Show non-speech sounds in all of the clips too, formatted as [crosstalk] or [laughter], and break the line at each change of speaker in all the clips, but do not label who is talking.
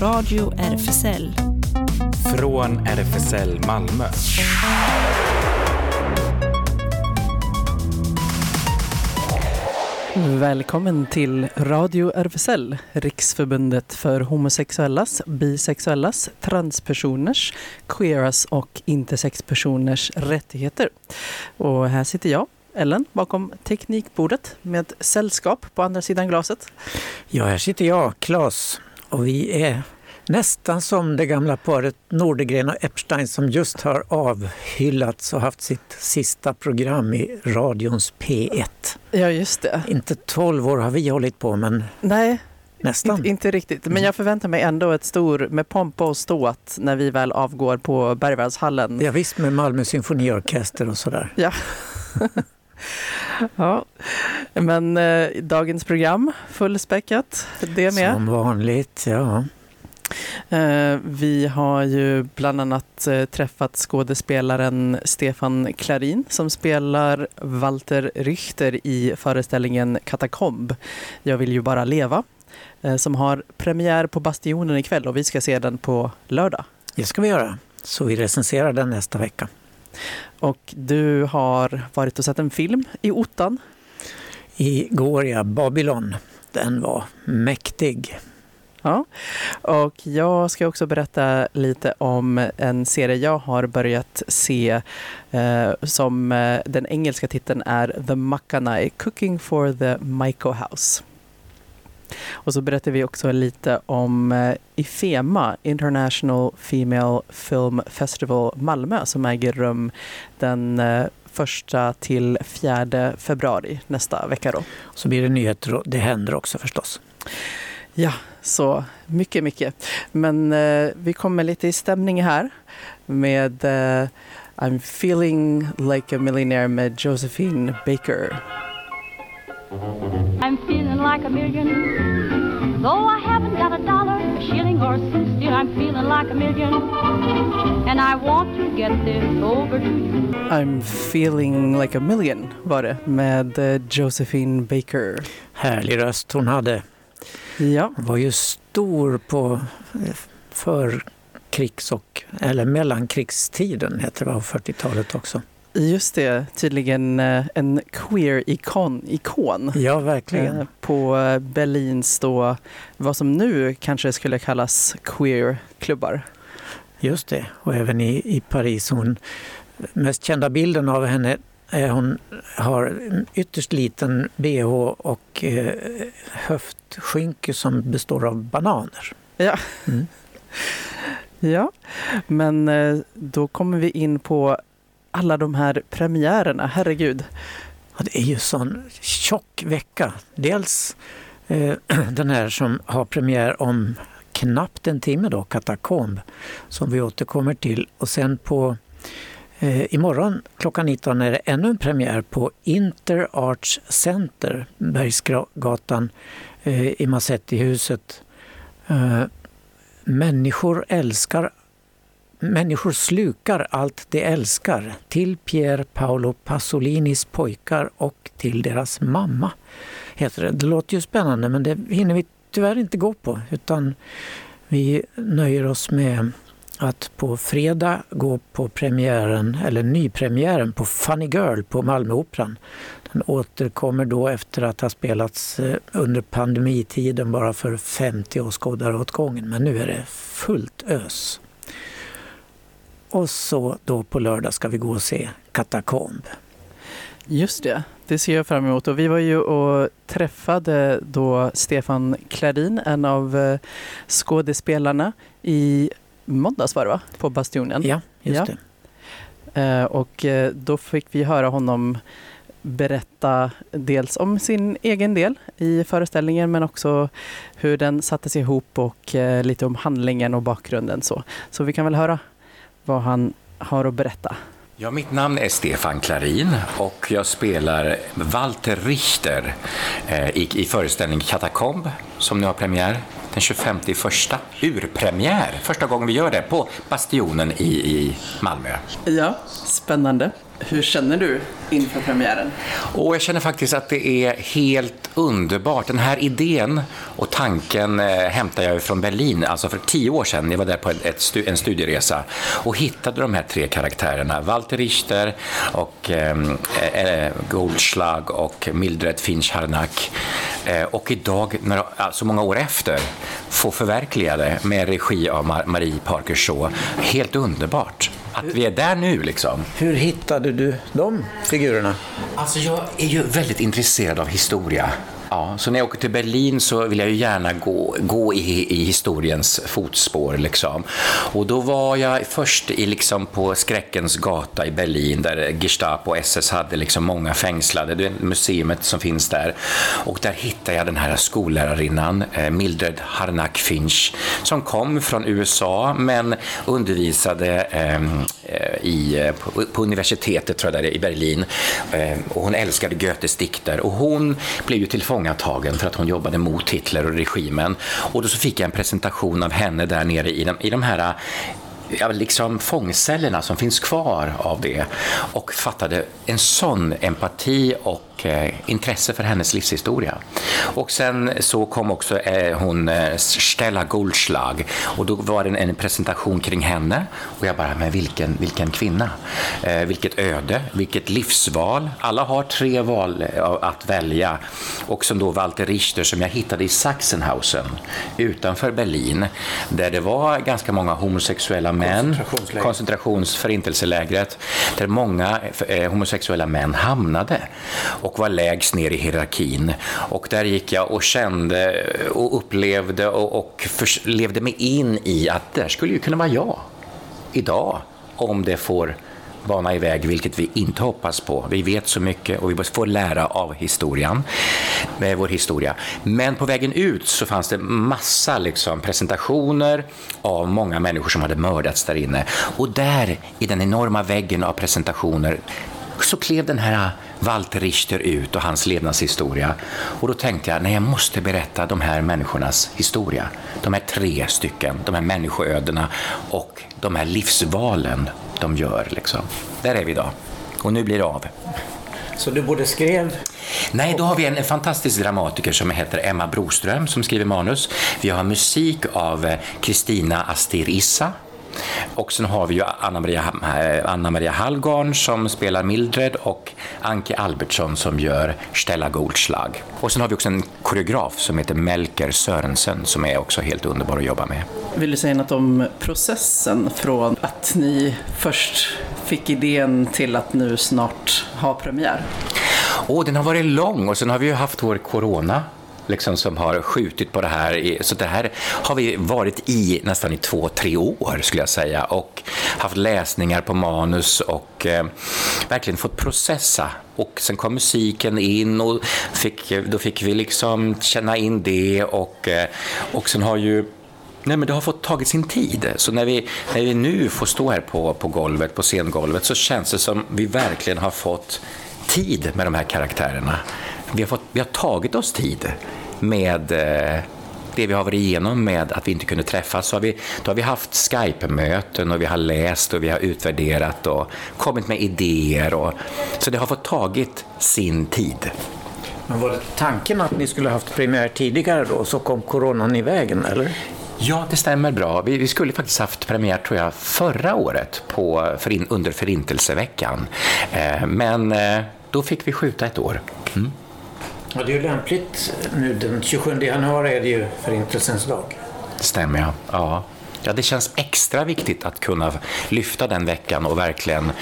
Radio RFSL.
Från RFSL Malmö.
Välkommen till Radio RFSL, Riksförbundet för homosexuellas, bisexuellas, transpersoners, queeras och intersexpersoners rättigheter. Och här sitter jag, Ellen, bakom teknikbordet med sällskap på andra sidan glaset.
Ja, här sitter jag, Claes, och vi är nästan som det gamla paret Nordegren och Epstein som just har avhyllats och haft sitt sista program i radions P1.
Ja, just det.
Inte 12 år har vi hållit på, men
Nej,
nästan.
inte, inte riktigt. Men jag förväntar mig ändå ett stor, med pompa och ståt, när vi väl avgår på Bergvallshallen.
Ja, visst med Malmö symfoniorkester och sådär.
Ja. [laughs] ja. Men eh, dagens program, fullspäckat, det med.
Som vanligt, ja.
Eh, vi har ju bland annat eh, träffat skådespelaren Stefan Klarin som spelar Walter Richter i föreställningen Katakomb. Jag vill ju bara leva. eh, Som har premiär på Bastionen ikväll och vi ska se den på lördag.
Det ska vi göra. Så vi recenserar den nästa vecka.
Och du har varit och sett en film i ottan.
Igår, ja, Babylon. Den var mäktig.
Ja. Och jag ska också berätta lite om en serie jag har börjat se eh, som eh, den engelska titeln är The Makanai Cooking for the Maiko House. Och så berättar vi också lite om eh, IFEMA, International Female Film Festival Malmö som äger rum den eh, första till fjärde februari nästa vecka. Då.
Så blir det nyheter och det händer också förstås.
Ja, så mycket, mycket. Men eh, vi kommer lite i stämning här med eh, I'm feeling like a millionaire med Josephine Baker.
I'm like a million. Though I haven't got a dollar, a shilling, or a cent, still I'm feeling like a million. And I want to get this over to you.
I'm feeling like a million var det med eh, Josephine Baker.
Härlig röst hon hade.
Ja,
Hon var ju stor på eh, för krigs och, eller mellankrigstiden, heter det, var 40-talet också.
Just det. Tydligen eh, en queer-ikon. Ikon.
Ja, verkligen.
Eh, På eh, Berlins då, vad som nu kanske skulle kallas queer-klubbar.
Just det. Och även i, i Paris. Hon, mest kända bilden av henne är hon har ytterst liten bh och eh, höftskynke som består av bananer.
Ja.
Mm.
ja, men då kommer vi in på alla de här premiärerna. Herregud.
Ja, det är ju sån tjock vecka. Dels eh, [clears throat] den här som har premiär om knappt en timme då, Katakomb, som vi återkommer till. Och sen på eh, imorgon klockan 19 är det ännu en premiär på Inter Arts Center, Bergsgatan eh, i Massettihuset. Eh, människor älskar Människor slukar allt de älskar till Pier Paolo Pasolinis pojkar och till deras mamma. Heter det. det låter ju spännande men det hinner vi tyvärr inte gå på utan vi nöjer oss med att på fredag gå på premiären, eller nypremiären på Funny Girl på Malmöoperan. Den återkommer då efter att ha spelats eh, under pandemitiden bara för 50 åskådare åt gången men nu är det fullt ös. Och så då på lördag ska vi gå och se Katakomb.
Just det, det ser jag fram emot. Och vi var ju och träffade då Stefan Klarin, en av eh, skådespelarna i måndags var det va? På Bastionen.
Ja, just
Ja.
det.
Eh, Och eh, då fick vi höra honom berätta dels om sin egen del i föreställningen men också hur den sattes ihop och lite om handlingen och bakgrunden. Så, så vi kan väl höra vad han har att berätta.
Ja, mitt namn är Stefan Klarin och jag spelar Walter Richter eh, i, i föreställningen Katakomb som nu har premiär den 25 första. Urpremiär, första gången vi gör det, på Bastionen i, i Malmö.
Ja, spännande. Hur känner du inför premiären?
Och jag känner faktiskt att det är helt underbart. Den här idén och tanken eh, hämtar jag från Berlin, alltså för tio år sedan. Jag var där på ett, ett en studieresa och hittade de här tre karaktärerna. Walter Richter, och, ehm, eh, eh, Goldschlag och Mildred Finch Harnack. Eh, och idag, några, alltså många år efter, få förverkliga det med regi av Marie Parker Shaw. Helt underbart att vi är där nu liksom.
Hur hittade du de figurerna?
Alltså jag är ju väldigt intresserad av historia. Ja, så när jag åker till Berlin så vill jag ju gärna gå, gå i, i historiens fotspår. Liksom. Och då var jag först i, liksom, på Skräckens gata i Berlin där Gestapo och SS hade liksom många fängslade. Det är museet som finns där. Och där hittade jag den här skollärarinnan, eh, Mildred Harnack Finch, som kom från USA men undervisade ehm, eh, i, på, på, universitetet tror jag, där, i Berlin. Eh, och hon älskade Goethes dikter och hon blev ju tillfångatagen tillfångatagen för att hon jobbade mot Hitler och regimen. Och då så fick jag en presentation av henne där nere i de, i de här ja, liksom fångcellerna som finns kvar av det och fattade en sån empati och eh, intresse för hennes livshistoria. Och sen så kom också eh, hon eh, Stella Goldschlag och då var det en, en, presentation kring henne och jag bara, men vilken, vilken kvinna, vilket öde, vilket livsval. Alla har tre val att välja och som då Walter Richter som jag hittade i Sachsenhausen utanför Berlin där det var ganska många homosexuella män, koncentrationsförintelselägret, där många homosexuella män hamnade. Och och var lägst ner i hierarkin. Och där gick jag och kände och upplevde och, och för, levde mig in i att där skulle ju kunna vara jag idag om det får bana iväg, vilket vi inte hoppas på. Vi vet så mycket och vi får lära av historien, med vår historia. Men på vägen ut så fanns det massa liksom, presentationer av många människor som hade mördats där inne. Och där, i den enorma väggen av presentationer, så klev den här Walter Richter ut och hans levnadshistoria. Och då tänkte jag, nej jag måste berätta de här människornas historia. De här tre stycken, de här människoödena och de här livsvalen de gör. Liksom. Där är vi idag. Och nu blir det av.
Så du både skrev
Nej, då har vi en, en, fantastisk dramatiker som heter Emma Broström som skriver manus. Vi har musik av Kristina Astir Issa och sen har vi ju Anna-Maria, eh, Anna Hallgarn som spelar Mildred och Anke Albertsson som gör Stella Goldschlag. Och sen har vi också en koreograf som heter Melker Sörensen som är också helt underbar att jobba med.
Vill du säga något om processen från att ni först fick idén till att nu snart ha premiär?
Oh, den har varit lång och sen har vi ju haft vår corona liksom, som har skjutit på det här. Så det här har vi varit i nästan i två, tre år skulle jag säga och haft läsningar på manus och eh, verkligen fått processa. Och sen kom musiken in och fick, då fick vi liksom känna in det och, eh, och sen har ju Nej, men det har fått tagit sin tid. Så när vi, när vi nu får stå här på, på golvet, på scengolvet, så känns det som vi verkligen har fått tid med de här karaktärerna. Vi har, fått, vi har tagit oss tid med eh, det vi har varit igenom med att vi inte kunde träffas, så har vi, då har vi haft Skype-möten och vi har läst och vi har utvärderat och kommit med idéer. Och, så det har fått tagit sin tid.
Men var det tanken att ni skulle haft premiär tidigare då, så kom coronan i vägen, eller?
Ja, det stämmer bra. Vi, vi, skulle faktiskt haft premiär, tror jag, förra året på, för under Förintelseveckan. Eh, men eh, då fick vi skjuta ett år. Mm.
Ja, det är ju lämpligt nu den 27 januari är det ju Förintelsens dag.
Stämmer ja. ja. Ja, det känns extra viktigt att kunna lyfta den veckan och verkligen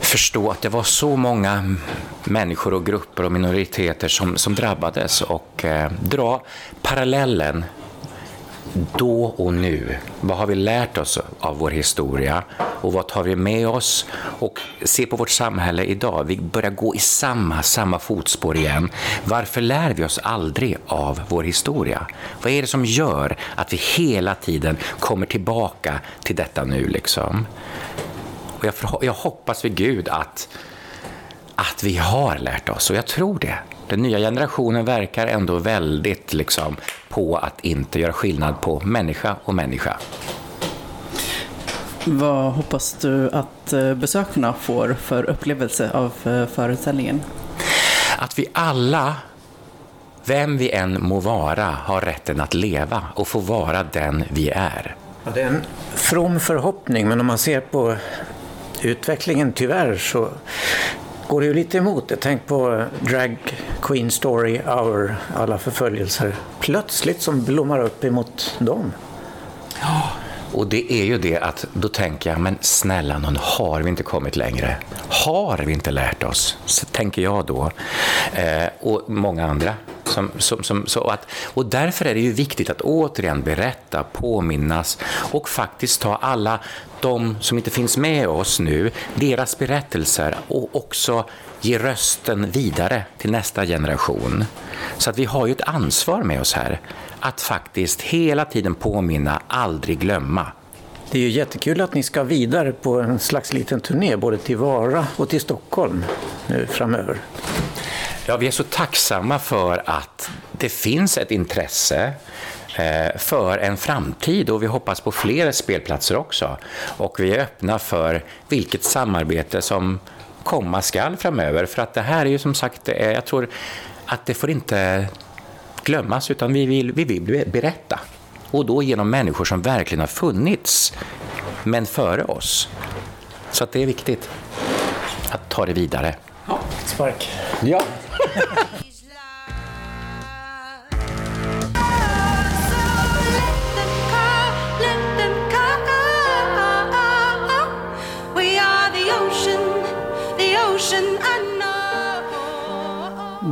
förstå att det var så många människor och grupper och minoriteter som, som drabbades och eh, dra parallellen då och nu. Vad har vi lärt oss av vår historia och vad tar vi med oss? Och se på vårt samhälle idag. Vi börjar gå i samma, samma fotspår igen. Varför lär vi oss aldrig av vår historia? Vad är det som gör att vi hela tiden kommer tillbaka till detta nu? Liksom? Och jag, jag hoppas vid Gud att, att vi har lärt oss, och jag tror det. Den nya generationen verkar ändå väldigt liksom, på att inte göra skillnad på människa och människa.
Vad hoppas du att eh, besökarna får för upplevelse av eh, föreställningen?
Att vi alla, vem vi än må vara, har rätten att leva och få vara den vi är.
Ja, det är en from förhoppning, men om man ser på utvecklingen tyvärr så går det ju lite emot det. Tänk på eh, Drag Queen Story Hour, alla förföljelser. Plötsligt som blommar upp emot dem.
Ja, Och det är ju det att då tänker jag, men snälla någon, har vi inte kommit längre? Har vi inte lärt oss? Så tänker jag då. Eh, och många andra. Som, som, som, så att, och därför är det ju viktigt att återigen berätta, påminnas och faktiskt ta alla de som inte finns med oss nu, deras berättelser och också ge rösten vidare till nästa generation. Så att vi har ju ett ansvar med oss här att faktiskt hela tiden påminna, aldrig glömma.
Det är ju jättekul att ni ska vidare på en slags liten turné både till Vara och till Stockholm nu framöver.
Ja, vi är så tacksamma för att det finns ett intresse eh, för en framtid och vi hoppas på fler spelplatser också. Och vi är öppna för vilket samarbete som komma skall framöver. För att det här är ju som sagt, jag tror att det får inte glömmas utan vi vill, vi vill berätta. Och då genom människor som verkligen har funnits, men före oss. Så att det är viktigt att ta det vidare.
Ja, spark.
Ja.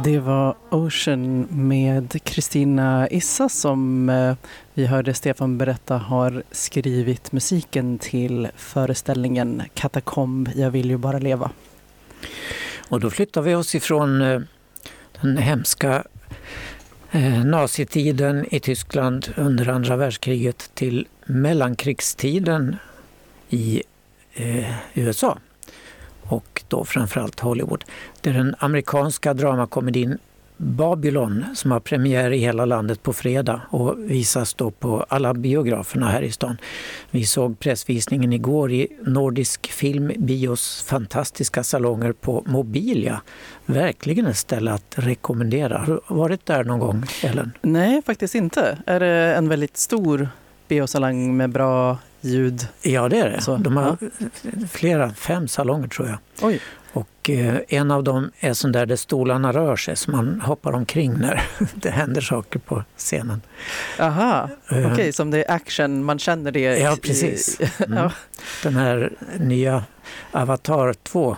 Det var Ocean med Kristina Issa som eh, vi hörde Stefan berätta har skrivit musiken till föreställningen Katakomb, jag vill ju bara leva.
Och då flyttar vi oss ifrån eh, den hemska eh, nazitiden i Tyskland under andra världskriget till mellankrigstiden i eh, USA och då framförallt Hollywood. Det är den amerikanska dramakomedin Babylon som har premiär i hela landet på fredag och visas då på alla biograferna här i stan. Vi såg pressvisningen igår i Nordisk Film Bios fantastiska salonger på Mobilia. Verkligen ett ställe att rekommendera. Har du varit där någon gång, Ellen?
Nej, faktiskt inte. Är det en väldigt stor biosalong med bra ljud?
Ja, det är det. Så, De har ja. flera, fem salonger tror jag.
Oj.
Och eh, en av dem är sån där där stolarna rör sig så man hoppar omkring när [laughs] det händer saker på scenen.
Aha, eh. okej, okay, som det är action, man känner det?
Ja, precis. [laughs] Mm. Den här nya Avatar 2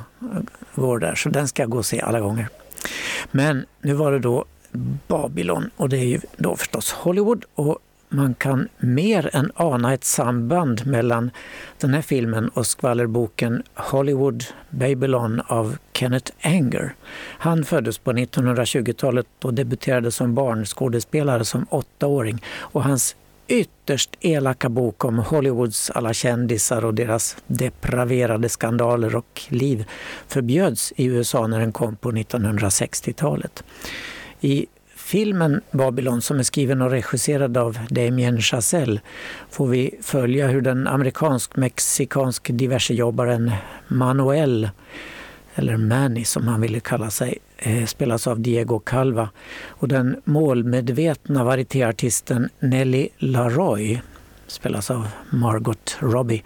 går där, så den ska jag gå och se alla gånger. Men nu var det då Babylon och det är ju då förstås Hollywood och man kan mer än ana ett samband mellan den här filmen och skvallerboken Hollywood Babylon av Kenneth Anger. Han föddes på 1920-talet och debuterade som barnskådespelare som åttaåring. Och hans ytterst elaka bok om Hollywoods alla kändisar och deras depraverade skandaler och liv förbjöds i USA när den kom på 1960-talet. I filmen Babylon som är skriven och regisserad av Damien Chazelle får vi följa hur den amerikansk-mexikansk diversejobbaren Manuel, eller Manny som han ville kalla sig, eh, spelas av Diego Calva och den målmedvetna varietéartisten Nelly Laroy spelas av Margot Robbie.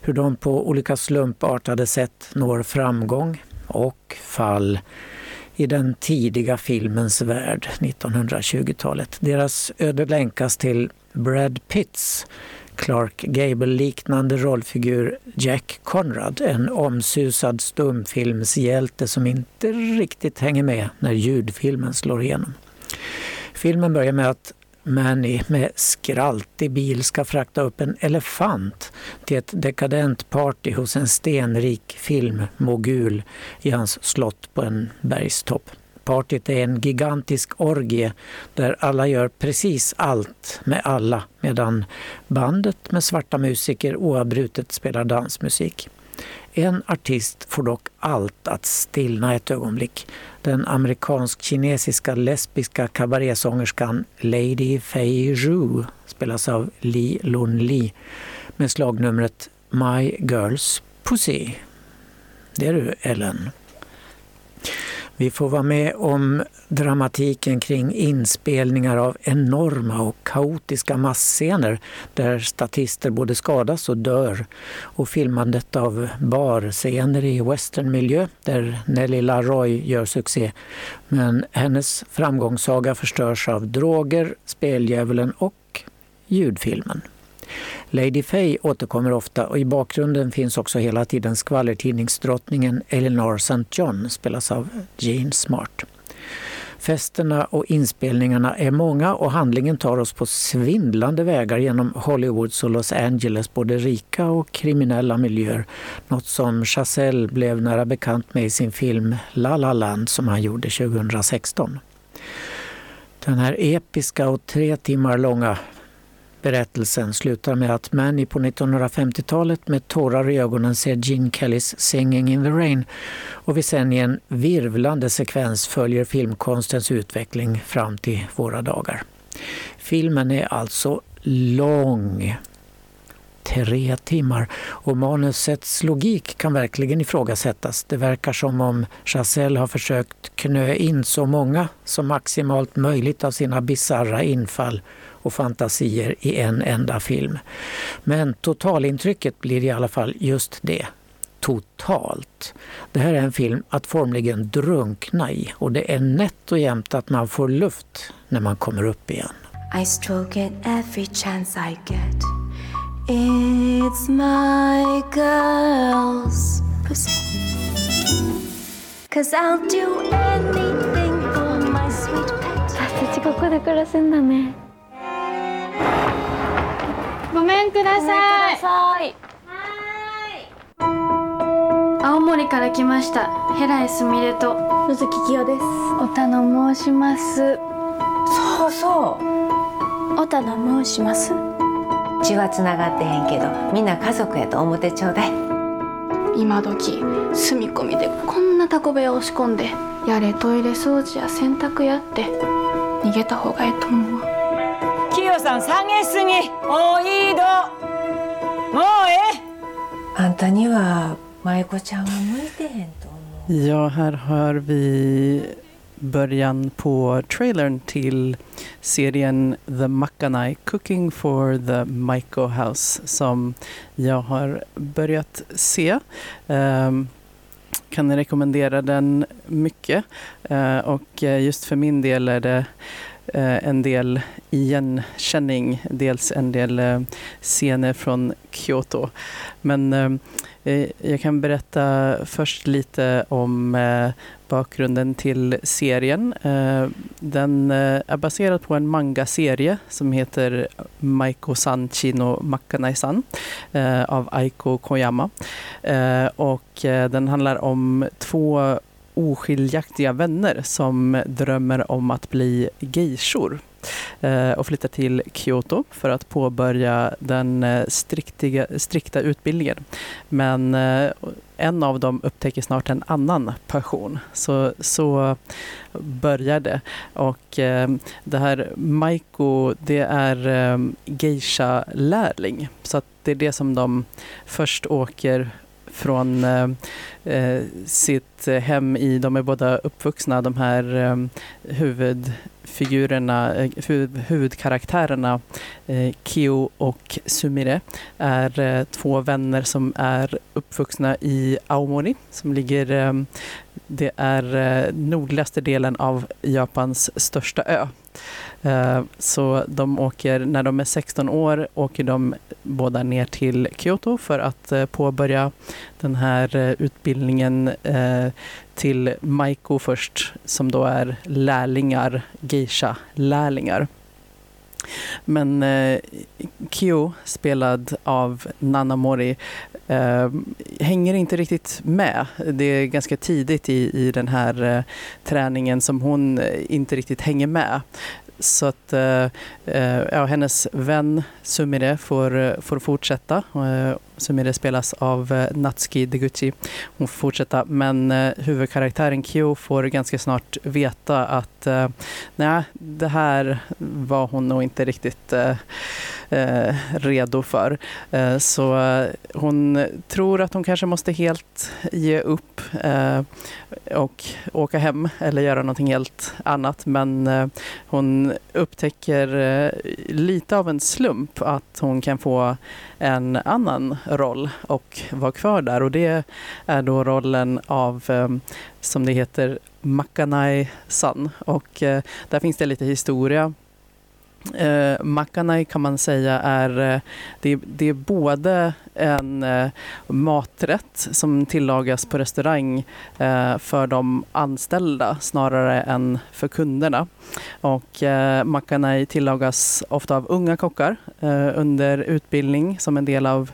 Hur de på olika slumpartade sätt når framgång och fall i den tidiga filmens värld, 1920-talet. Deras öde länkas till Brad Pitts Clark Gable-liknande rollfigur Jack Conrad, en omsusad stumfilmshjälte som inte riktigt hänger med när ljudfilmen slår igenom. Filmen börjar med att Manny med skraltig bil ska frakta upp en elefant till ett dekadent party hos en stenrik filmmogul i hans slott på en bergstopp. Partyt är en gigantisk orgie där alla gör precis allt med alla medan bandet med svarta musiker oavbrutet spelar dansmusik. En artist får dock allt att stillna ett ögonblick. Den amerikansk-kinesiska lesbiska kabarésångerskan Lady Fei Zhu spelas av Li Lun Li med slagnumret My Girls Pussy. Det är du, Ellen. Vi får vara med om dramatiken kring inspelningar av enorma och kaotiska massscener där statister både skadas och dör och filmandet av barscener i westernmiljö där Nelly LaRoy gör succé. Men hennes framgångssaga förstörs av droger, speldjävulen och ljudfilmen. Lady Fay återkommer ofta och i bakgrunden finns också hela tiden skvallertidningsdrottningen Eleanor St. John, spelas av Jean Smart. Festerna och inspelningarna är många och handlingen tar oss på svindlande vägar genom Hollywoods och Los Angeles både rika och kriminella miljöer. Något som Chazelle blev nära bekant med i sin film La La Land som han gjorde 2016. Den här episka och tre timmar långa Berättelsen slutar med att Manny på 1950-talet med tårar i ögonen ser Gene Kellys Singing in the Rain och vi sen i en virvlande sekvens följer filmkonstens utveckling fram till våra dagar. Filmen är alltså lång. Tre timmar. Och manusets logik kan verkligen ifrågasättas. Det verkar som om Chazelle har försökt knö in så många som maximalt möjligt av sina bizarra infall och fantasier i en enda film. Men totalintrycket blir i alla fall just det. Totalt. Det här är en film att formligen drunkna i och det är nätt och jämnt att man får luft när man kommer upp igen. I stroke it every chance I get It's my girl's pussy Cause I'll do anything for my sweet pet 私たちここで暮らすんだね
ごめんください。青森から来ました。ヘラエスミレと。野月清です。おたの申します。
そうそう。おたの申します血はつながってへんけどみんな家族やと思ってちょうだい。
今時住み込みでこんなタコ部屋押し込んでやれトイレ掃除や洗濯やって逃げた方がいいと思うわ
清さん下げすぎもういいどもうええあんたには舞子ちゃんが向いてへんと思う
Ja, här hör vi början på trailern till serien The Makanai Cooking for the Maiko House som jag har börjat se. Um, kan rekommendera den mycket uh, och just för min del är det uh, Eh, en del igenkänning, dels en del eh, scener från Kyoto. Men eh, jag kan berätta först lite om bakgrunden till serien. Den är baserad på en manga-serie som heter Maiko-san Chino Makanai-san av Aiko Koyama. Och den handlar om två oskiljaktiga vänner som drömmer om att bli geishor eh, och flytta till Kyoto för att påbörja den eh, striktiga, strikta utbildningen. Men eh, en av dem upptäcker snart en annan passion. Så, så börjar det. Och eh, det här Maiko, det är eh, geisha-lärling. Så att det är det som de först åker från eh, eh, sitt hem i, de är båda uppvuxna, de här eh, huvudfigurerna, eh, huvudkaraktärerna eh, och Sumire är eh, två vänner som är uppvuxna i Aomori som ligger, det är nordligaste delen av Japans största ö. Eh, så de åker, när de är 16 år, åker de båda ner till Kyoto för att eh, påbörja den här eh, utbildningen till Maiko först, som då är lärlingar, geisha-lärlingar. Men eh, Kyo, spelad av Nana Mori, eh, hänger inte riktigt med. Det är ganska tidigt i, i den här eh, träningen som hon inte riktigt hänger med så att eh, eh, ja, hennes vän Sumire får, eh, får fortsätta. Sumire spelas av eh, Natsuki Deguchi. Hon får fortsätta men eh, huvudkaraktären Kyo får ganska snart veta att eh, nej, det här var hon nog inte riktigt eh, redo för. Så hon tror att hon kanske måste helt ge upp eh, och åka hem eller göra någonting helt annat. Men hon upptäcker lite av en slump att hon kan få en annan roll och vara kvar där. Och det är då rollen av, eh, som det heter, Makanai-san. Och eh, där finns det lite historia Eh, Makanai kan man säga är, eh, det, det är både en eh, maträtt som tillagas på restaurang eh, för de anställda snarare än för kunderna. Och eh, Makanai tillagas ofta av unga kockar eh, under utbildning som en del av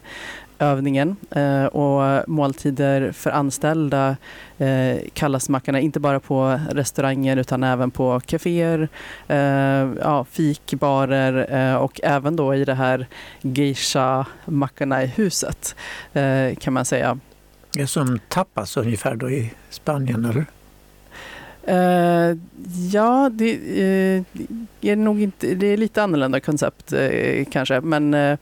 övningen eh, och måltider för anställda eh, kallas mackarna inte bara på restauranger utan även på kaféer, eh, ja, fikbarer eh, och även då i det här geisha-mackarna i huset eh, kan man säga.
Det är som tapas ungefär då i Spanien eller?
Uh, ja, det uh, är nog inte, det är lite annorlunda koncept uh, kanske. Men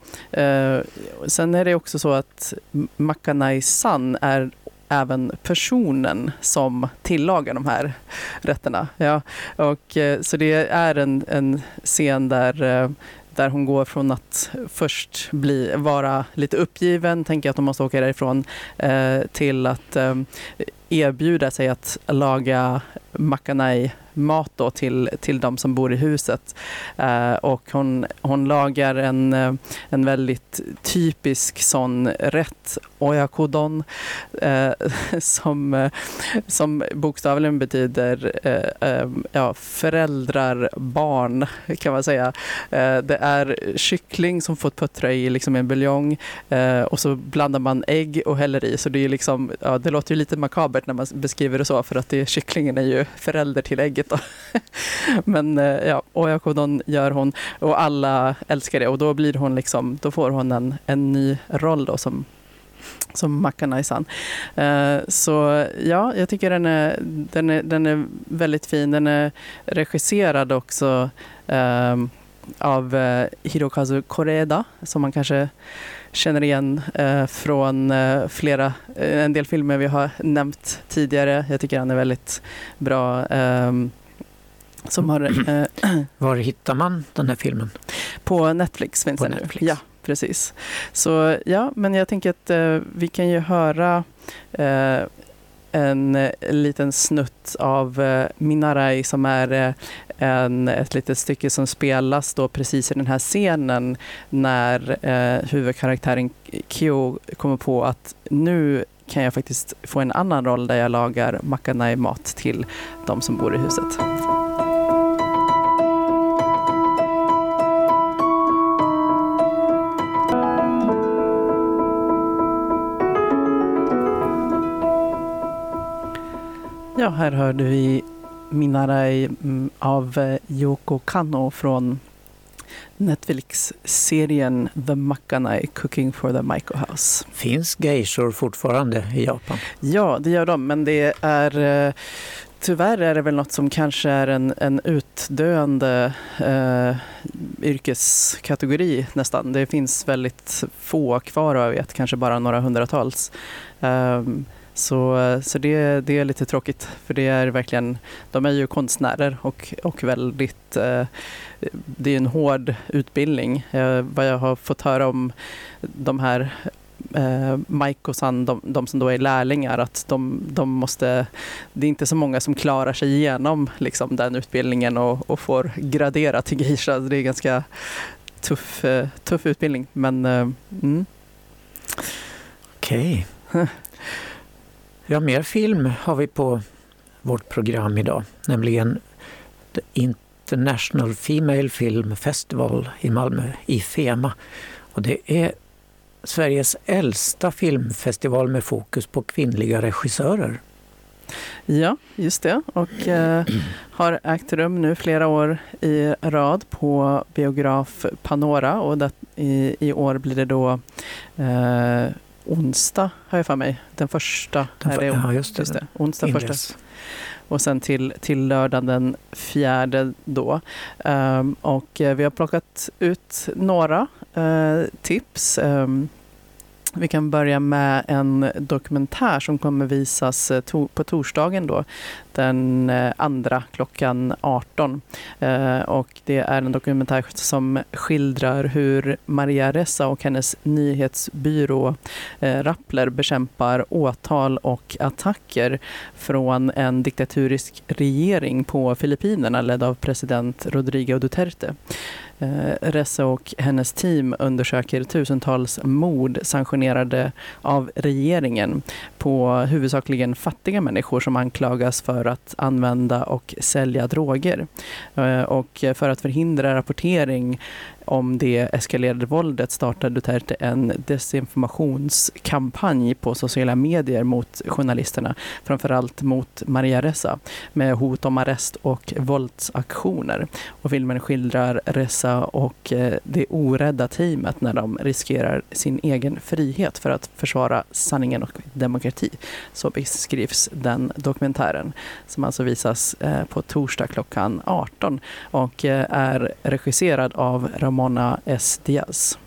sen är det också så att Makanai-san är även personen som tillagar de här rätterna. Ja, och, så det är en, en scen där där hon går från att först bli, vara lite uppgiven, tänker att hon måste åka därifrån, eh, till att eh, erbjuda sig att laga makanai mat då till, till de som bor i huset. Eh, och hon, hon lagar en, eh, en väldigt typisk sån rätt, oyakodon, eh, [laughs] som, eh, som bokstavligen betyder eh, eh, ja, föräldrar, barn kan man säga. Eh, det är kyckling som fått puttra i liksom en buljong och så blandar man ägg och häller i. Så det, är liksom, ja, det låter ju lite makabert när man beskriver det så för att det, kycklingen är ju förälder till ägget. Då. [laughs] Men eh, ja, oyakodon gör hon och alla älskar det och då blir hon liksom, då får hon en, en ny roll då som som Makanaisan. Uh, eh, så ja, jag tycker den är, den, är, den är väldigt fin. Den är regisserad också uh, av uh, Hirokazu Koreda som man kanske känner igen eh, från eh, flera, eh, en del filmer vi har nämnt tidigare. Jag tycker han är väldigt bra. Ehm, som har, [clears throat]
Var hittar man den här filmen?
På Netflix finns den nu. Ja, precis. Så ja, men jag tänker att vi kan ju höra en liten snutt av Minarai som är en, ett litet stycke som spelas då precis i den här scenen när eh, huvudkaraktären Kyo kommer på att nu kan jag faktiskt få en annan roll där jag lagar makanai-mat till de som bor i huset. Ja, här hörde vi Minarai mm, av eh, Yoko Kanno från Netflix-serien The Makanai Cooking for the Maiko House.
Finns geishor fortfarande i Japan?
Ja, det gör de, men det är eh, Tyvärr är det väl något som kanske är en, en utdöende eh, yrkeskategori nästan. Det finns väldigt få kvar och jag vet kanske bara några hundratals. Um, så, så det, det är lite tråkigt för det är verkligen, de är ju konstnärer och, och väldigt, eh, det är en hård utbildning. Eh, vad jag har fått höra om de här eh, Mike och San, de, de, som då är lärlingar, att de, de måste, det är inte så många som klarar sig igenom liksom, den utbildningen och, och får gradera till geisha. Det är ganska tuff, eh, tuff utbildning. Men, eh, mm.
Okej. Okay. [laughs] Ja, mer film har vi på vårt program idag, nämligen The International Female Film Festival i Malmö, IFEMA. Och det är Sveriges äldsta filmfestival med fokus på kvinnliga regissörer.
Ja, just det. Och eh, har ägt rum nu flera år i rad på biograf Panora. Och det, i, i år blir det då eh, onsdag, har jag för mig. Den första.
Den för, ja, just det. Just det
onsdag Ingress. första. Och sen till, till lördagen den fjärde då. Um, och eh, vi har plockat ut några uh, tips. Um, vi kan börja med en dokumentär som kommer visas eh, to på torsdagen då, den eh, andra klockan 18. Eh, och det är en dokumentär som skildrar hur Maria Ressa och hennes nyhetsbyrå eh, Rappler bekämpar åtal och attacker från en diktaturisk regering på Filippinerna ledd av president Rodrigo Duterte. Eh, Ressa och hennes team undersöker tusentals mord sanktionerade av regeringen på huvudsakligen fattiga människor som anklagas för att använda och sälja droger. Eh, och för att förhindra rapportering om det eskalerade våldet startade Duterte en desinformationskampanj på sociala medier mot journalisterna, framförallt mot Maria Ressa, med hot om arrest och våldsaktioner. Och filmen skildrar Ressa och eh, det orädda teamet när de riskerar sin egen frihet för att försvara sanningen och demokrati. Så beskrivs den dokumentären som alltså visas eh, på torsdag klockan 18 och eh, är regisserad av Mona S. Diaz.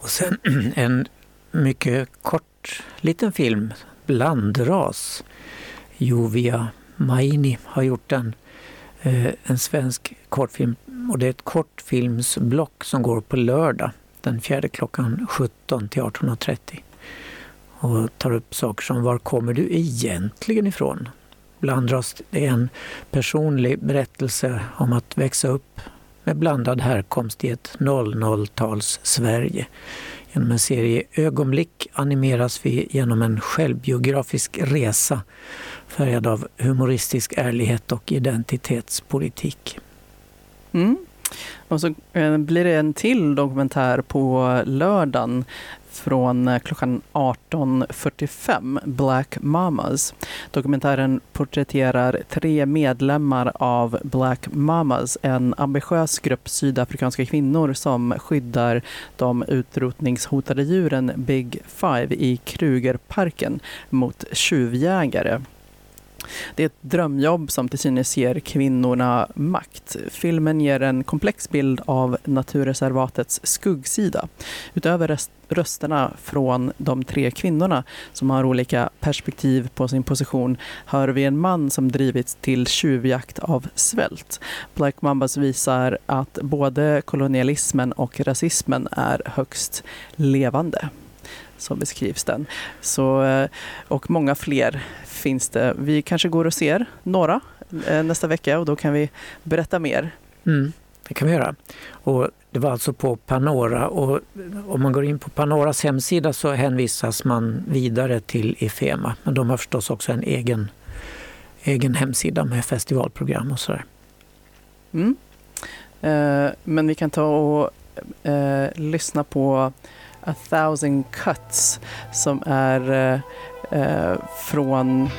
Och sen [clears throat] en mycket kort liten film, Blandras. Jovia Maini har gjort den. Eh, en svensk kortfilm och det är ett kortfilmsblock som går på lördag den fjärde klockan 17 till 18.30 och tar upp saker som var kommer du egentligen ifrån? Blandras, det är en personlig berättelse om att växa upp med blandad härkomst i ett 00-tals Sverige. Genom en serie ögonblick animeras vi genom en självbiografisk resa färgad av humoristisk ärlighet och identitetspolitik.
Mm. Och så eh, blir det en till dokumentär på lördagen från eh, klockan 18.45, Black Mamas. Dokumentären porträtterar tre medlemmar av Black Mamas, en ambitiös grupp sydafrikanska kvinnor som skyddar de utrotningshotade djuren Big Five i Krugerparken mot tjuvjägare. Det är ett drömjobb som till synes ger kvinnorna makt. Filmen ger en komplex bild av naturreservatets skuggsida. Utöver rösterna från de tre kvinnorna som har olika perspektiv på sin position hör vi en man som drivits till tjuvjakt av svält. Black Mambas visar att både kolonialismen och rasismen är högst levande så beskrivs den. Så, eh, och många fler finns det. Vi kanske går och ser några eh, nästa vecka och då kan vi berätta mer.
Mm, det kan vi göra. Och det var alltså på Panora och om man går in på Panoras hemsida så hänvisas man vidare till Ifema. Men de har förstås också en egen, egen hemsida med festivalprogram och sådär.
Mm. Eh, men vi kan ta och eh, lyssna på A thousand cuts som är eh, eh, från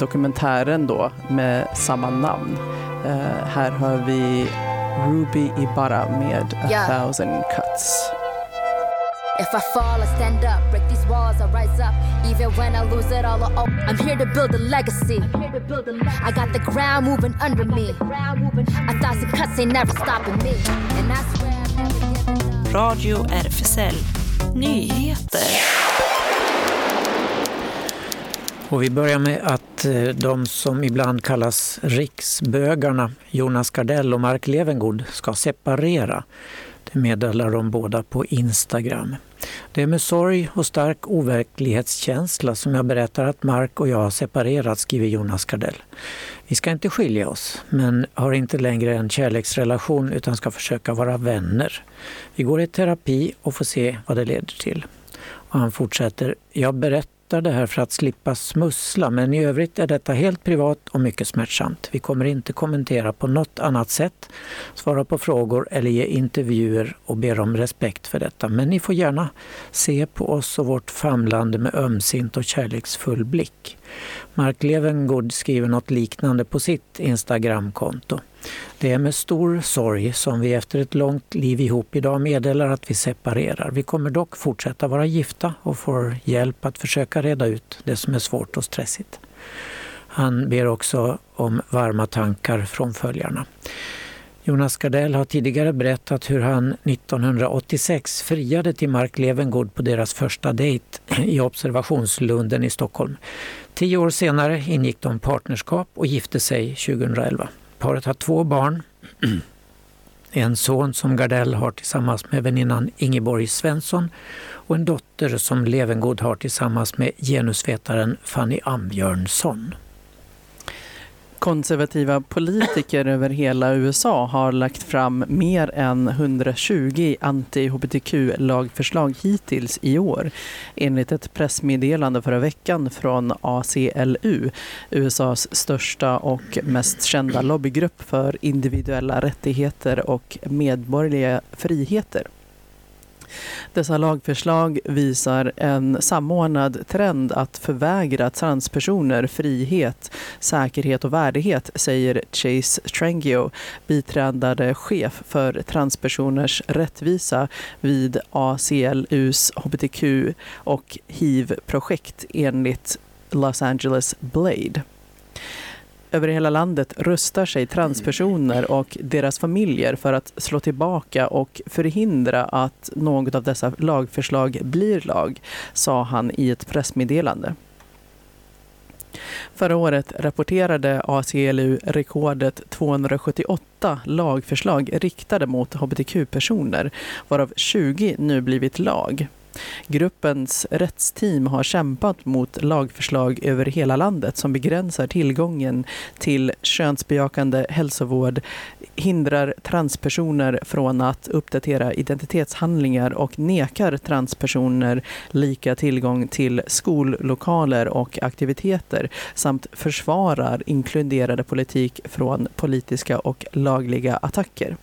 dokumentären då med samma namn. Eh, här hör vi Ruby Ibarra med A yeah. thousand cuts. If I fall, I stand up, break these walls, I rise up. Even when I lose it all, oh, I'm here to build a legacy. I got the ground moving under me. A thousand cuts ain't never stopping me. And I swear Radio RFSL Nyheter.
Och vi börjar med att eh, de som ibland kallas riksbögarna, Jonas Gardell och Mark Levengood, ska separera. Det meddelar de båda på Instagram. Det är med sorg och stark overklighetskänsla som jag berättar att Mark och jag har separerat, skriver Jonas Gardell. Vi ska inte skilja oss, men har inte längre en kärleksrelation utan ska försöka vara vänner. Vi går i terapi och får se vad det leder till. Och han fortsätter, jag berättar berättar det här för att slippa smussla men i övrigt är detta helt privat och mycket smärtsamt. Vi kommer inte kommentera på något annat sätt, svara på frågor eller ge intervjuer och ber om respekt för detta. Men ni får gärna se på oss och vårt famlande med ömsint och kärleksfull blick. Mark Levengood skriver något liknande på sitt Instagramkonto. Det är med stor sorg som vi efter ett långt liv ihop idag meddelar att vi separerar. Vi kommer dock fortsätta vara gifta och får hjälp att försöka reda ut det som är svårt och stressigt. Han ber också om varma tankar från följarna. Jonas Gardell har tidigare berättat hur han 1986 friade till Mark Levengood på deras första dejt i observationslunden i Stockholm. Tio år senare ingick de partnerskap och gifte sig 2011. Paret har två barn. [clears throat] En son som Gardell har tillsammans med väninnan Ingeborg Svensson och en dotter som Levengood har tillsammans med genusvetaren Fanny Ambjörnsson.
Konservativa politiker [laughs] över hela USA har lagt fram mer än 120 anti-hbtq-lagförslag hittills i år enligt ett pressmeddelande förra veckan från ACLU, USAs största och mest kända lobbygrupp för individuella rättigheter och medborgerliga friheter. Dessa lagförslag visar en samordnad trend att förvägra transpersoner frihet, säkerhet och värdighet, säger Chase Trengio, biträdande chef för transpersoners rättvisa vid ACLUs hbtq och hiv-projekt enligt Los Angeles Blade över hela landet rustar sig transpersoner och deras familjer för att slå tillbaka och förhindra att något av dessa lagförslag blir lag, sa han i ett pressmeddelande. Förra året rapporterade ACLU rekordet 278 lagförslag riktade mot hbtq-personer, varav 20 nu blivit lag. Gruppens rättsteam har kämpat mot lagförslag över hela landet som begränsar tillgången till könsbejakande hälsovård, hindrar transpersoner från att uppdatera identitetshandlingar och nekar transpersoner lika tillgång till skollokaler och aktiviteter samt försvarar inkluderade politik från politiska och lagliga attacker.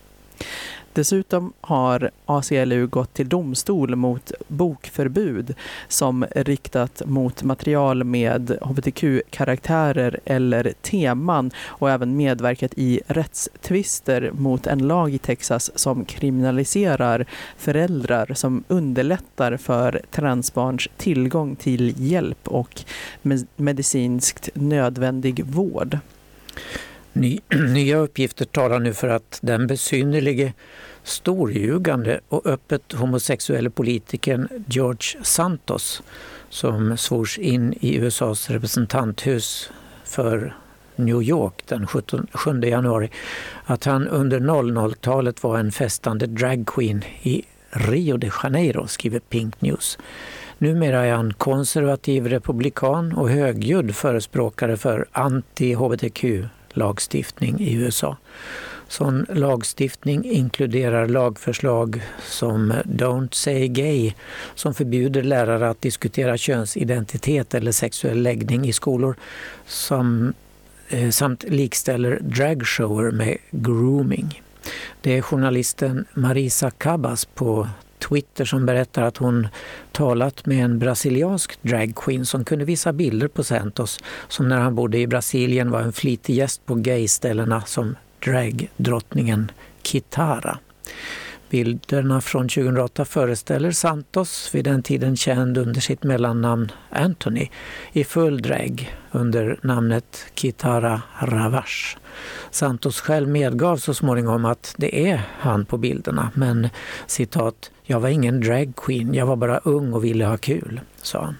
Dessutom har ACLU gått till domstol mot bokförbud som riktat mot material med hbtq-karaktärer eller teman och även medverkat i rättstvister mot en lag i Texas som kriminaliserar föräldrar som underlättar för transbarns tillgång till hjälp och medicinskt nödvändig vård.
Ny, [clears throat] nya uppgifter talar nu för att den besynnerlige, storljugande och öppet homosexuelle politikern George Santos som svors in i USAs representanthus för New York den 17, 7 januari att han under 00-talet var en festande dragqueen i Rio de Janeiro, skriver Pink News. Numera är han konservativ republikan och högljudd förespråkare för anti-hbtq lagstiftning i USA. Sån lagstiftning inkluderar lagförslag som Don't say gay som förbjuder lärare att diskutera könsidentitet eller sexuell läggning i skolor som, eh, samt likställer dragshower med grooming. Det är journalisten Marisa Cabas på Twitter som berättar att hon talat med en brasiliansk dragqueen som kunde visa bilder på Santos som när han bodde i Brasilien var en flitig gäst på gayställena som dragdrottningen Kitara. Bilderna från 2008 föreställer Santos, vid den tiden känd under sitt mellannamn Anthony, i full drag under namnet Kitara Ravash. Santos själv medgav så småningom att det är han på bilderna, men citat, jag var ingen dragqueen, jag var bara ung och ville ha kul, sa han.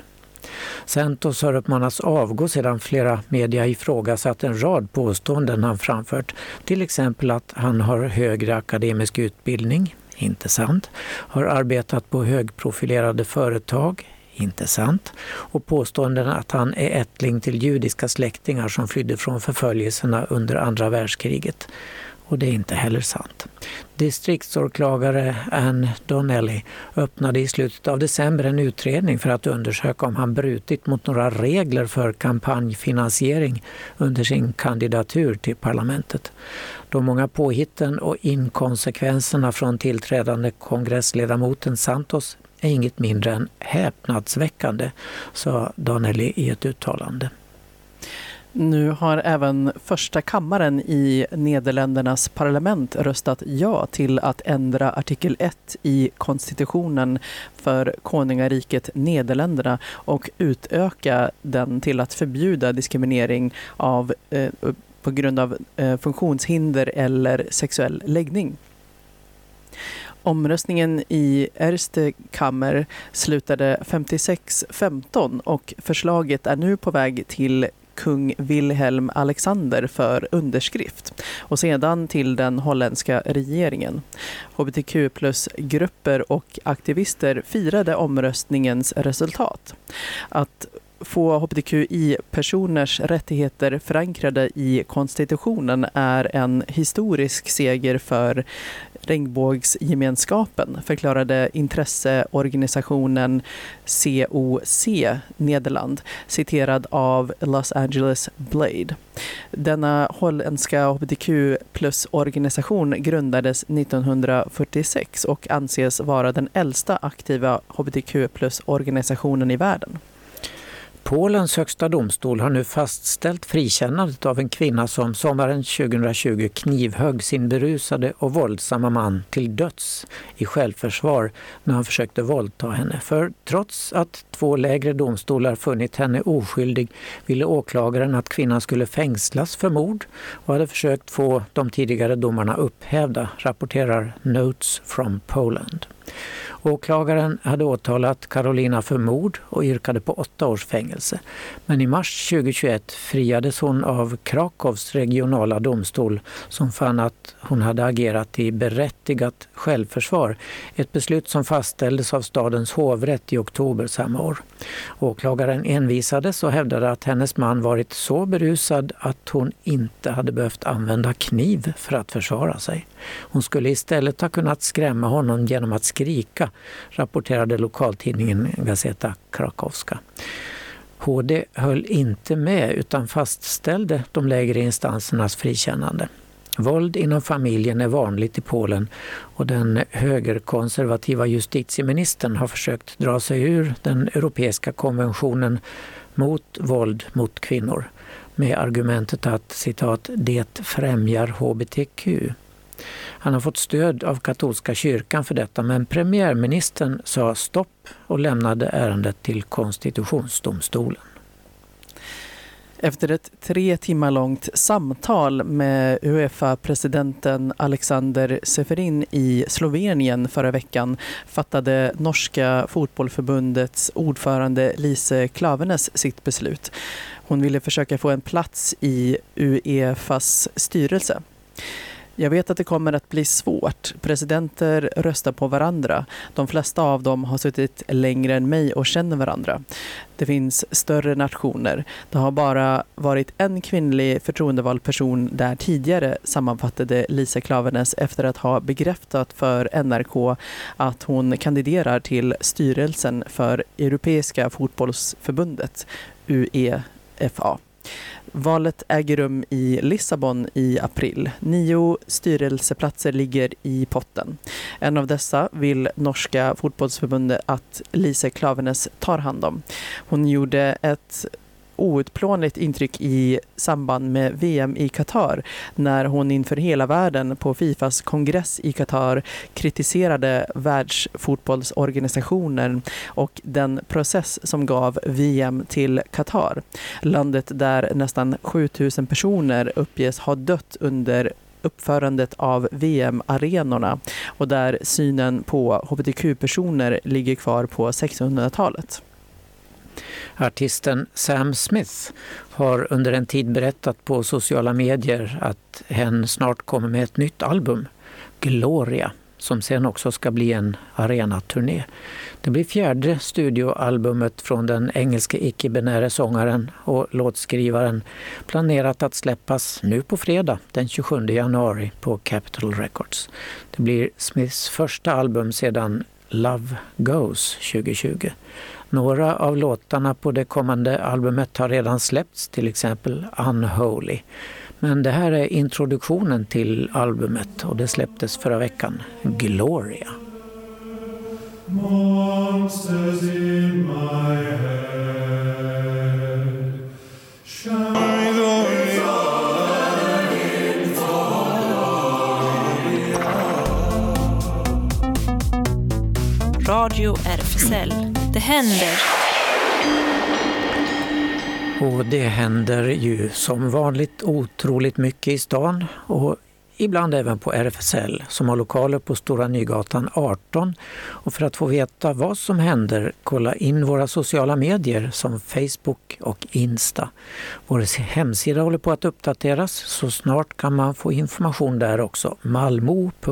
Santos har uppmanats avgå sedan flera media ifrågasatt en rad påståenden han framfört. Till exempel att han har högre akademisk utbildning, inte sant. Har arbetat på högprofilerade företag, inte sant. Och påståenden att han är ättling till judiska släktingar som flydde från förföljelserna under andra världskriget. Och det är inte heller sant. Distriktsåklagare Ann Donnelly öppnade i slutet av december en utredning för att undersöka om han brutit mot några regler för kampanjfinansiering under sin kandidatur till parlamentet. De många påhitten och inkonsekvenserna från tillträdande kongressledamoten Santos är inget mindre än häpnadsväckande, sa Donnelly i ett uttalande.
Nu har även första kammaren i Nederländernas parlament röstat ja till att ändra artikel 1 i konstitutionen för konungariket Nederländerna och utöka den till att förbjuda diskriminering av, eh, på grund av eh, funktionshinder eller sexuell läggning. Omröstningen i Erste Kammer slutade 56-15 och förslaget är nu på väg till kung Wilhelm Alexander för underskrift och sedan till den holländska regeringen. Hbtq plus-grupper och aktivister firade omröstningens resultat. Att få hbtqi-personers rättigheter förankrade i konstitutionen är en historisk seger för regnbågsgemenskapen, förklarade intresseorganisationen COC Nederland, citerad av Los Angeles Blade. Denna holländska hbtq plus-organisation grundades 1946 och anses vara den äldsta aktiva hbtq plus-organisationen i världen.
Polens högsta domstol har nu fastställt frikännandet av en kvinna som sommaren 2020 knivhögg sin berusade och våldsamma man till döds i självförsvar när han försökte våldta henne. För trots att två lägre domstolar funnit henne oskyldig ville åklagaren att kvinnan skulle fängslas för mord och hade försökt få de tidigare domarna upphävda, rapporterar Notes from Poland. Åklagaren hade åtalat Carolina för mord och yrkade på åtta års fängelse. Men i mars 2021 friades hon av Krakows regionala domstol som fann att hon hade agerat i berättigat självförsvar. Ett beslut som fastställdes av stadens hovrätt i oktober samma år. Åklagaren envisades och hävdade att hennes man varit så berusad att hon inte hade behövt använda kniv för att försvara sig. Hon skulle istället ha kunnat skrämma honom genom att skrika, rapporterade lokaltidningen Gazeta Krakowska. HD höll inte med utan fastställde de lägre instansernas frikännande. Våld inom familjen är vanligt i Polen och den högerkonservativa justitieministern har försökt dra sig ur den europeiska konventionen mot våld mot kvinnor med argumentet att citat, det främjar hbtq. Han har fått stöd av katolska kyrkan för detta men premiärministern sa stopp och lämnade ärendet till konstitutionsdomstolen.
Efter ett tre timmar långt samtal med Uefa-presidenten Alexander Seferin i Slovenien förra veckan fattade norska fotbollförbundets ordförande Lise Klavenes sitt beslut. Hon ville försöka få en plats i Uefas styrelse. Jag vet att det kommer att bli svårt. Presidenter röstar på varandra. De flesta av dem har suttit längre än mig och känner varandra. Det finns större nationer. Det har bara varit en kvinnlig förtroendevald person där tidigare, sammanfattade Lisa Klavenes efter att ha bekräftat för NRK att hon kandiderar till styrelsen för Europeiska fotbollsförbundet, UEFA. Valet äger rum i Lissabon i april. Nio styrelseplatser ligger i potten. En av dessa vill norska fotbollsförbundet att Lise Klavenes tar hand om. Hon gjorde ett outplånligt intryck i samband med VM i Qatar när hon inför hela världen på Fifas kongress i Qatar kritiserade världsfotbollsorganisationen och den process som gav VM till Qatar. Landet där nästan 7000 personer uppges ha dött under uppförandet av VM-arenorna och där synen på hbtq-personer ligger kvar på 1600-talet.
Artisten Sam Smith har under en tid berättat på sociala medier att hen snart kommer med ett nytt album, Gloria. som sen också ska bli en arenaturné. Det blir fjärde studioalbumet från den engelske icke-binäre sångaren och låtskrivaren planerat att släppas nu på fredag den 27 januari på Capitol Records. Det blir Smiths första album sedan Love Goes 2020. Några av låtarna på det kommande albumet har redan släppts, till exempel Unholy. Men det här är introduktionen till albumet och det släpptes förra veckan, Gloria. Monsters in my head
Radio RFSL. Det händer.
Och det händer ju som vanligt otroligt mycket i stan och ibland även på RFSL som har lokaler på Stora Nygatan 18. Och för att få veta vad som händer, kolla in våra sociala medier som Facebook och Insta. Vår hemsida håller på att uppdateras så snart kan man få information där också. malmo.rfsl.se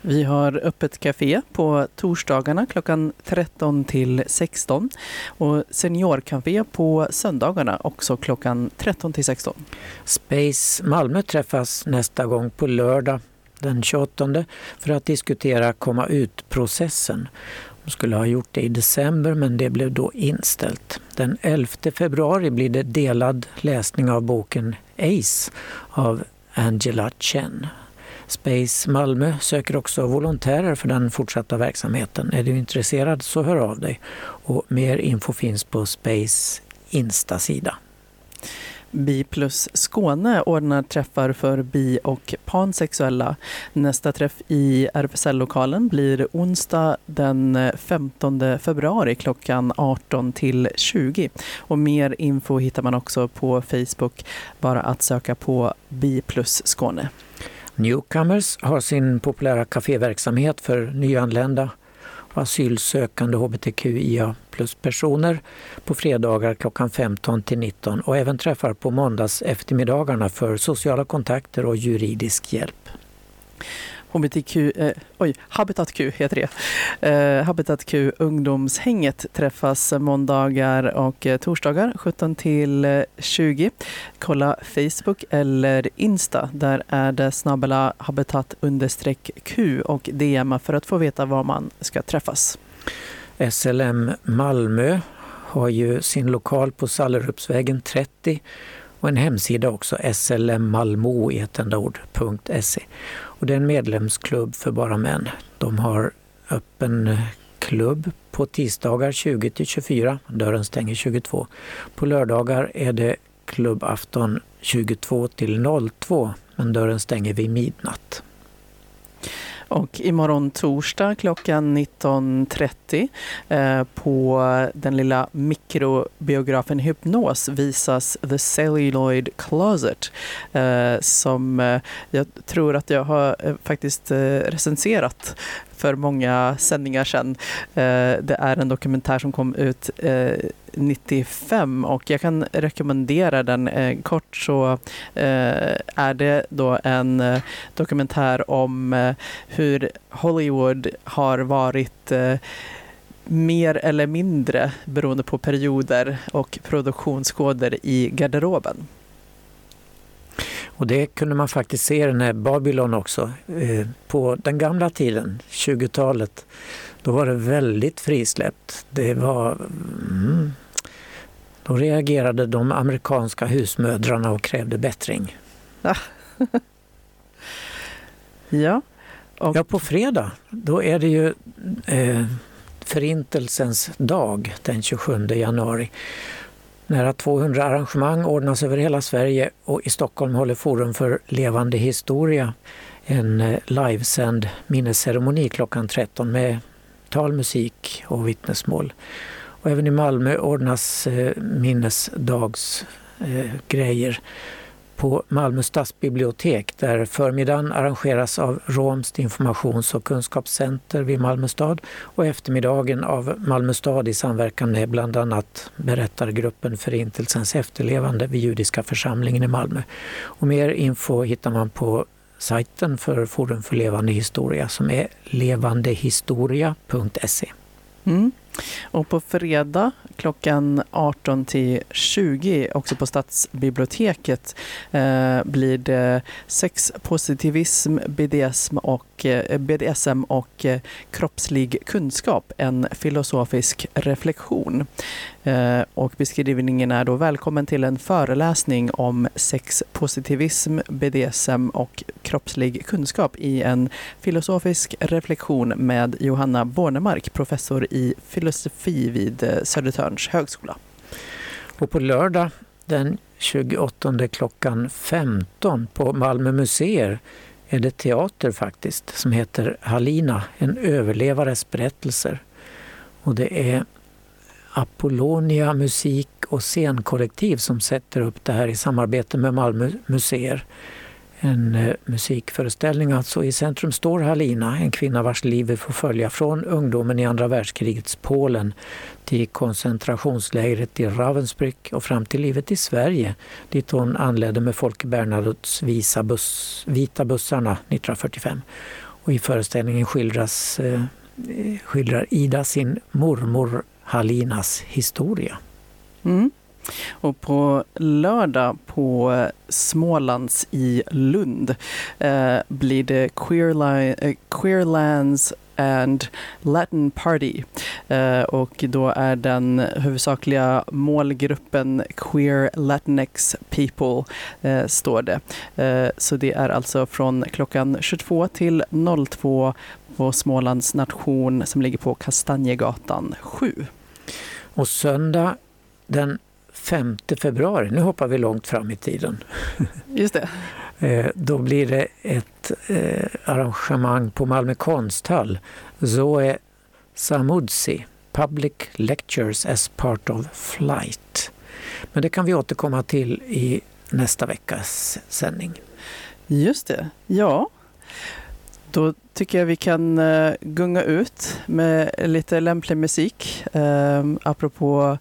vi har öppet café på torsdagarna klockan 13 till 16 och seniorcafé på söndagarna också klockan 13 till 16.
Space Malmö träffas nästa gång på lördag den 28 för att diskutera komma ut-processen. De skulle ha gjort det i december men det blev då inställt. Den 11 februari blir det delad läsning av boken Ace av Angela Chen. Space Malmö söker också volontärer för den fortsatta verksamheten. Är du intresserad så hör av dig. Och mer info finns på Space Insta-sida.
Bi plus Skåne ordnar träffar för bi och pansexuella. Nästa träff i RFSL-lokalen blir onsdag den 15 februari klockan 18 till 20. Och mer info hittar man också på Facebook, bara att söka på Bi plus Skåne.
Newcomers har sin populära kaféverksamhet för nyanlända och asylsökande hbtqia plus-personer på fredagar klockan 15 till 19 och även träffar på måndags eftermiddagarna för sociala kontakter och juridisk hjälp.
HBTQ, eh, oj, Habitat Q heter det. Eh, Habitat Q ungdomshänget träffas måndagar och torsdagar 17 till eh, 20. Kolla Facebook eller Insta. Där är det snabbela habitat understreck Q och DM för att få veta var man ska träffas.
SLM Malmö har ju sin lokal på Sallerupsvägen 30 och en hemsida också, slmmalmo och det är en medlemsklubb för bara män. De har öppen eh, klubb på tisdagar 20 till 24. Dörren stänger 22. På lördagar är det klubbafton 22 till 02 men dörren stänger vid midnatt.
Och imorgon torsdag klockan 19.30 eh, på den lilla mikrobiografen Hypnos visas The Celluloid Closet eh, som eh, jag tror att jag har eh, faktiskt eh, recenserat för många sändningar sedan. Eh, det är en dokumentär som kom ut eh, 95 och jag kan rekommendera den. Eh, kort så eh, är det då en eh, dokumentär om hur Hollywood har varit mer eller mindre beroende på perioder och produktionskoder i garderoben.
Och det kunde man faktiskt se i den här Babylon också. På den gamla tiden, 20-talet, då var det väldigt frisläppt. Det var... Mm, då reagerade de amerikanska husmödrarna och krävde bättring. [laughs]
ja.
Och... Ja, på fredag, då är det ju eh, Förintelsens dag den 27 januari. Nära 200 arrangemang ordnas över hela Sverige och i Stockholm håller Forum för levande historia en eh, livesänd minnesceremoni klockan 13 med tal, musik och vittnesmål. Och även i Malmö ordnas eh, minnesdagsgrejer på Malmö stadsbibliotek där förmiddagen arrangeras av Romst informations och kunskapscenter vid Malmö stad och eftermiddagen av Malmö stad i samverkan med bland annat berättargruppen Förintelsens efterlevande vid Judiska församlingen i Malmö. Och mer info hittar man på sajten för Forum för levande historia som är levandehistoria.se.
Mm. Och på fredag klockan 18 till 20 också på Stadsbiblioteket eh, blir det sexpositivism, BDSM och, eh, BDSM och eh, kroppslig kunskap, en filosofisk reflektion. Eh, och beskrivningen är då välkommen till en föreläsning om sexpositivism, BDSM och kroppslig kunskap i en filosofisk reflektion med Johanna Bornemark, professor i filosofi vid eh, Södertörns högskola.
Och på lördag den 28 klockan 15 på Malmö museer är det teater faktiskt som heter Halina, en överlevares berättelser. Och det är Apollonia musik och scenkollektiv som sätter upp det här i samarbete med Malmö museer. En eh, musikföreställning alltså. I centrum står Halina, en kvinna vars liv vi får följa från ungdomen i andra världskrigets Polen till koncentrationslägret i Ravensbrück och fram till livet i Sverige dit hon anlände med Folke Bernadottes visa buss, Vita bussarna 1945. Och I föreställningen skildras, eh, skildrar Ida sin mormor Halinas historia.
Mm. Och på lördag på Smålands i Lund eh, blir det eh, Queerlands and Latin Party. Eh, och då är den huvudsakliga målgruppen Queer Latinx People, eh, står det. Eh, så det är alltså från klockan 22 till 02 på Smålands nation som ligger på Kastanjegatan 7.
Och söndag den 5 februari, nu hoppar vi långt fram i tiden. [laughs]
Just det.
Eh, då blir det ett eh, arrangemang på Malmö konsthall. Zoe Samudzi, Public Lectures as part of flight. Men det kan vi återkomma till i nästa veckas sändning.
Just det. Ja, då tycker jag vi kan uh, gunga ut med lite lämplig musik. Uh, apropå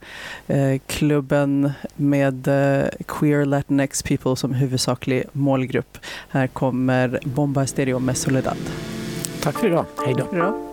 uh, klubben med uh, Queer Latinx People som huvudsaklig målgrupp. Här kommer Bomba Stereo med Soledad.
Tack för idag. Hej då.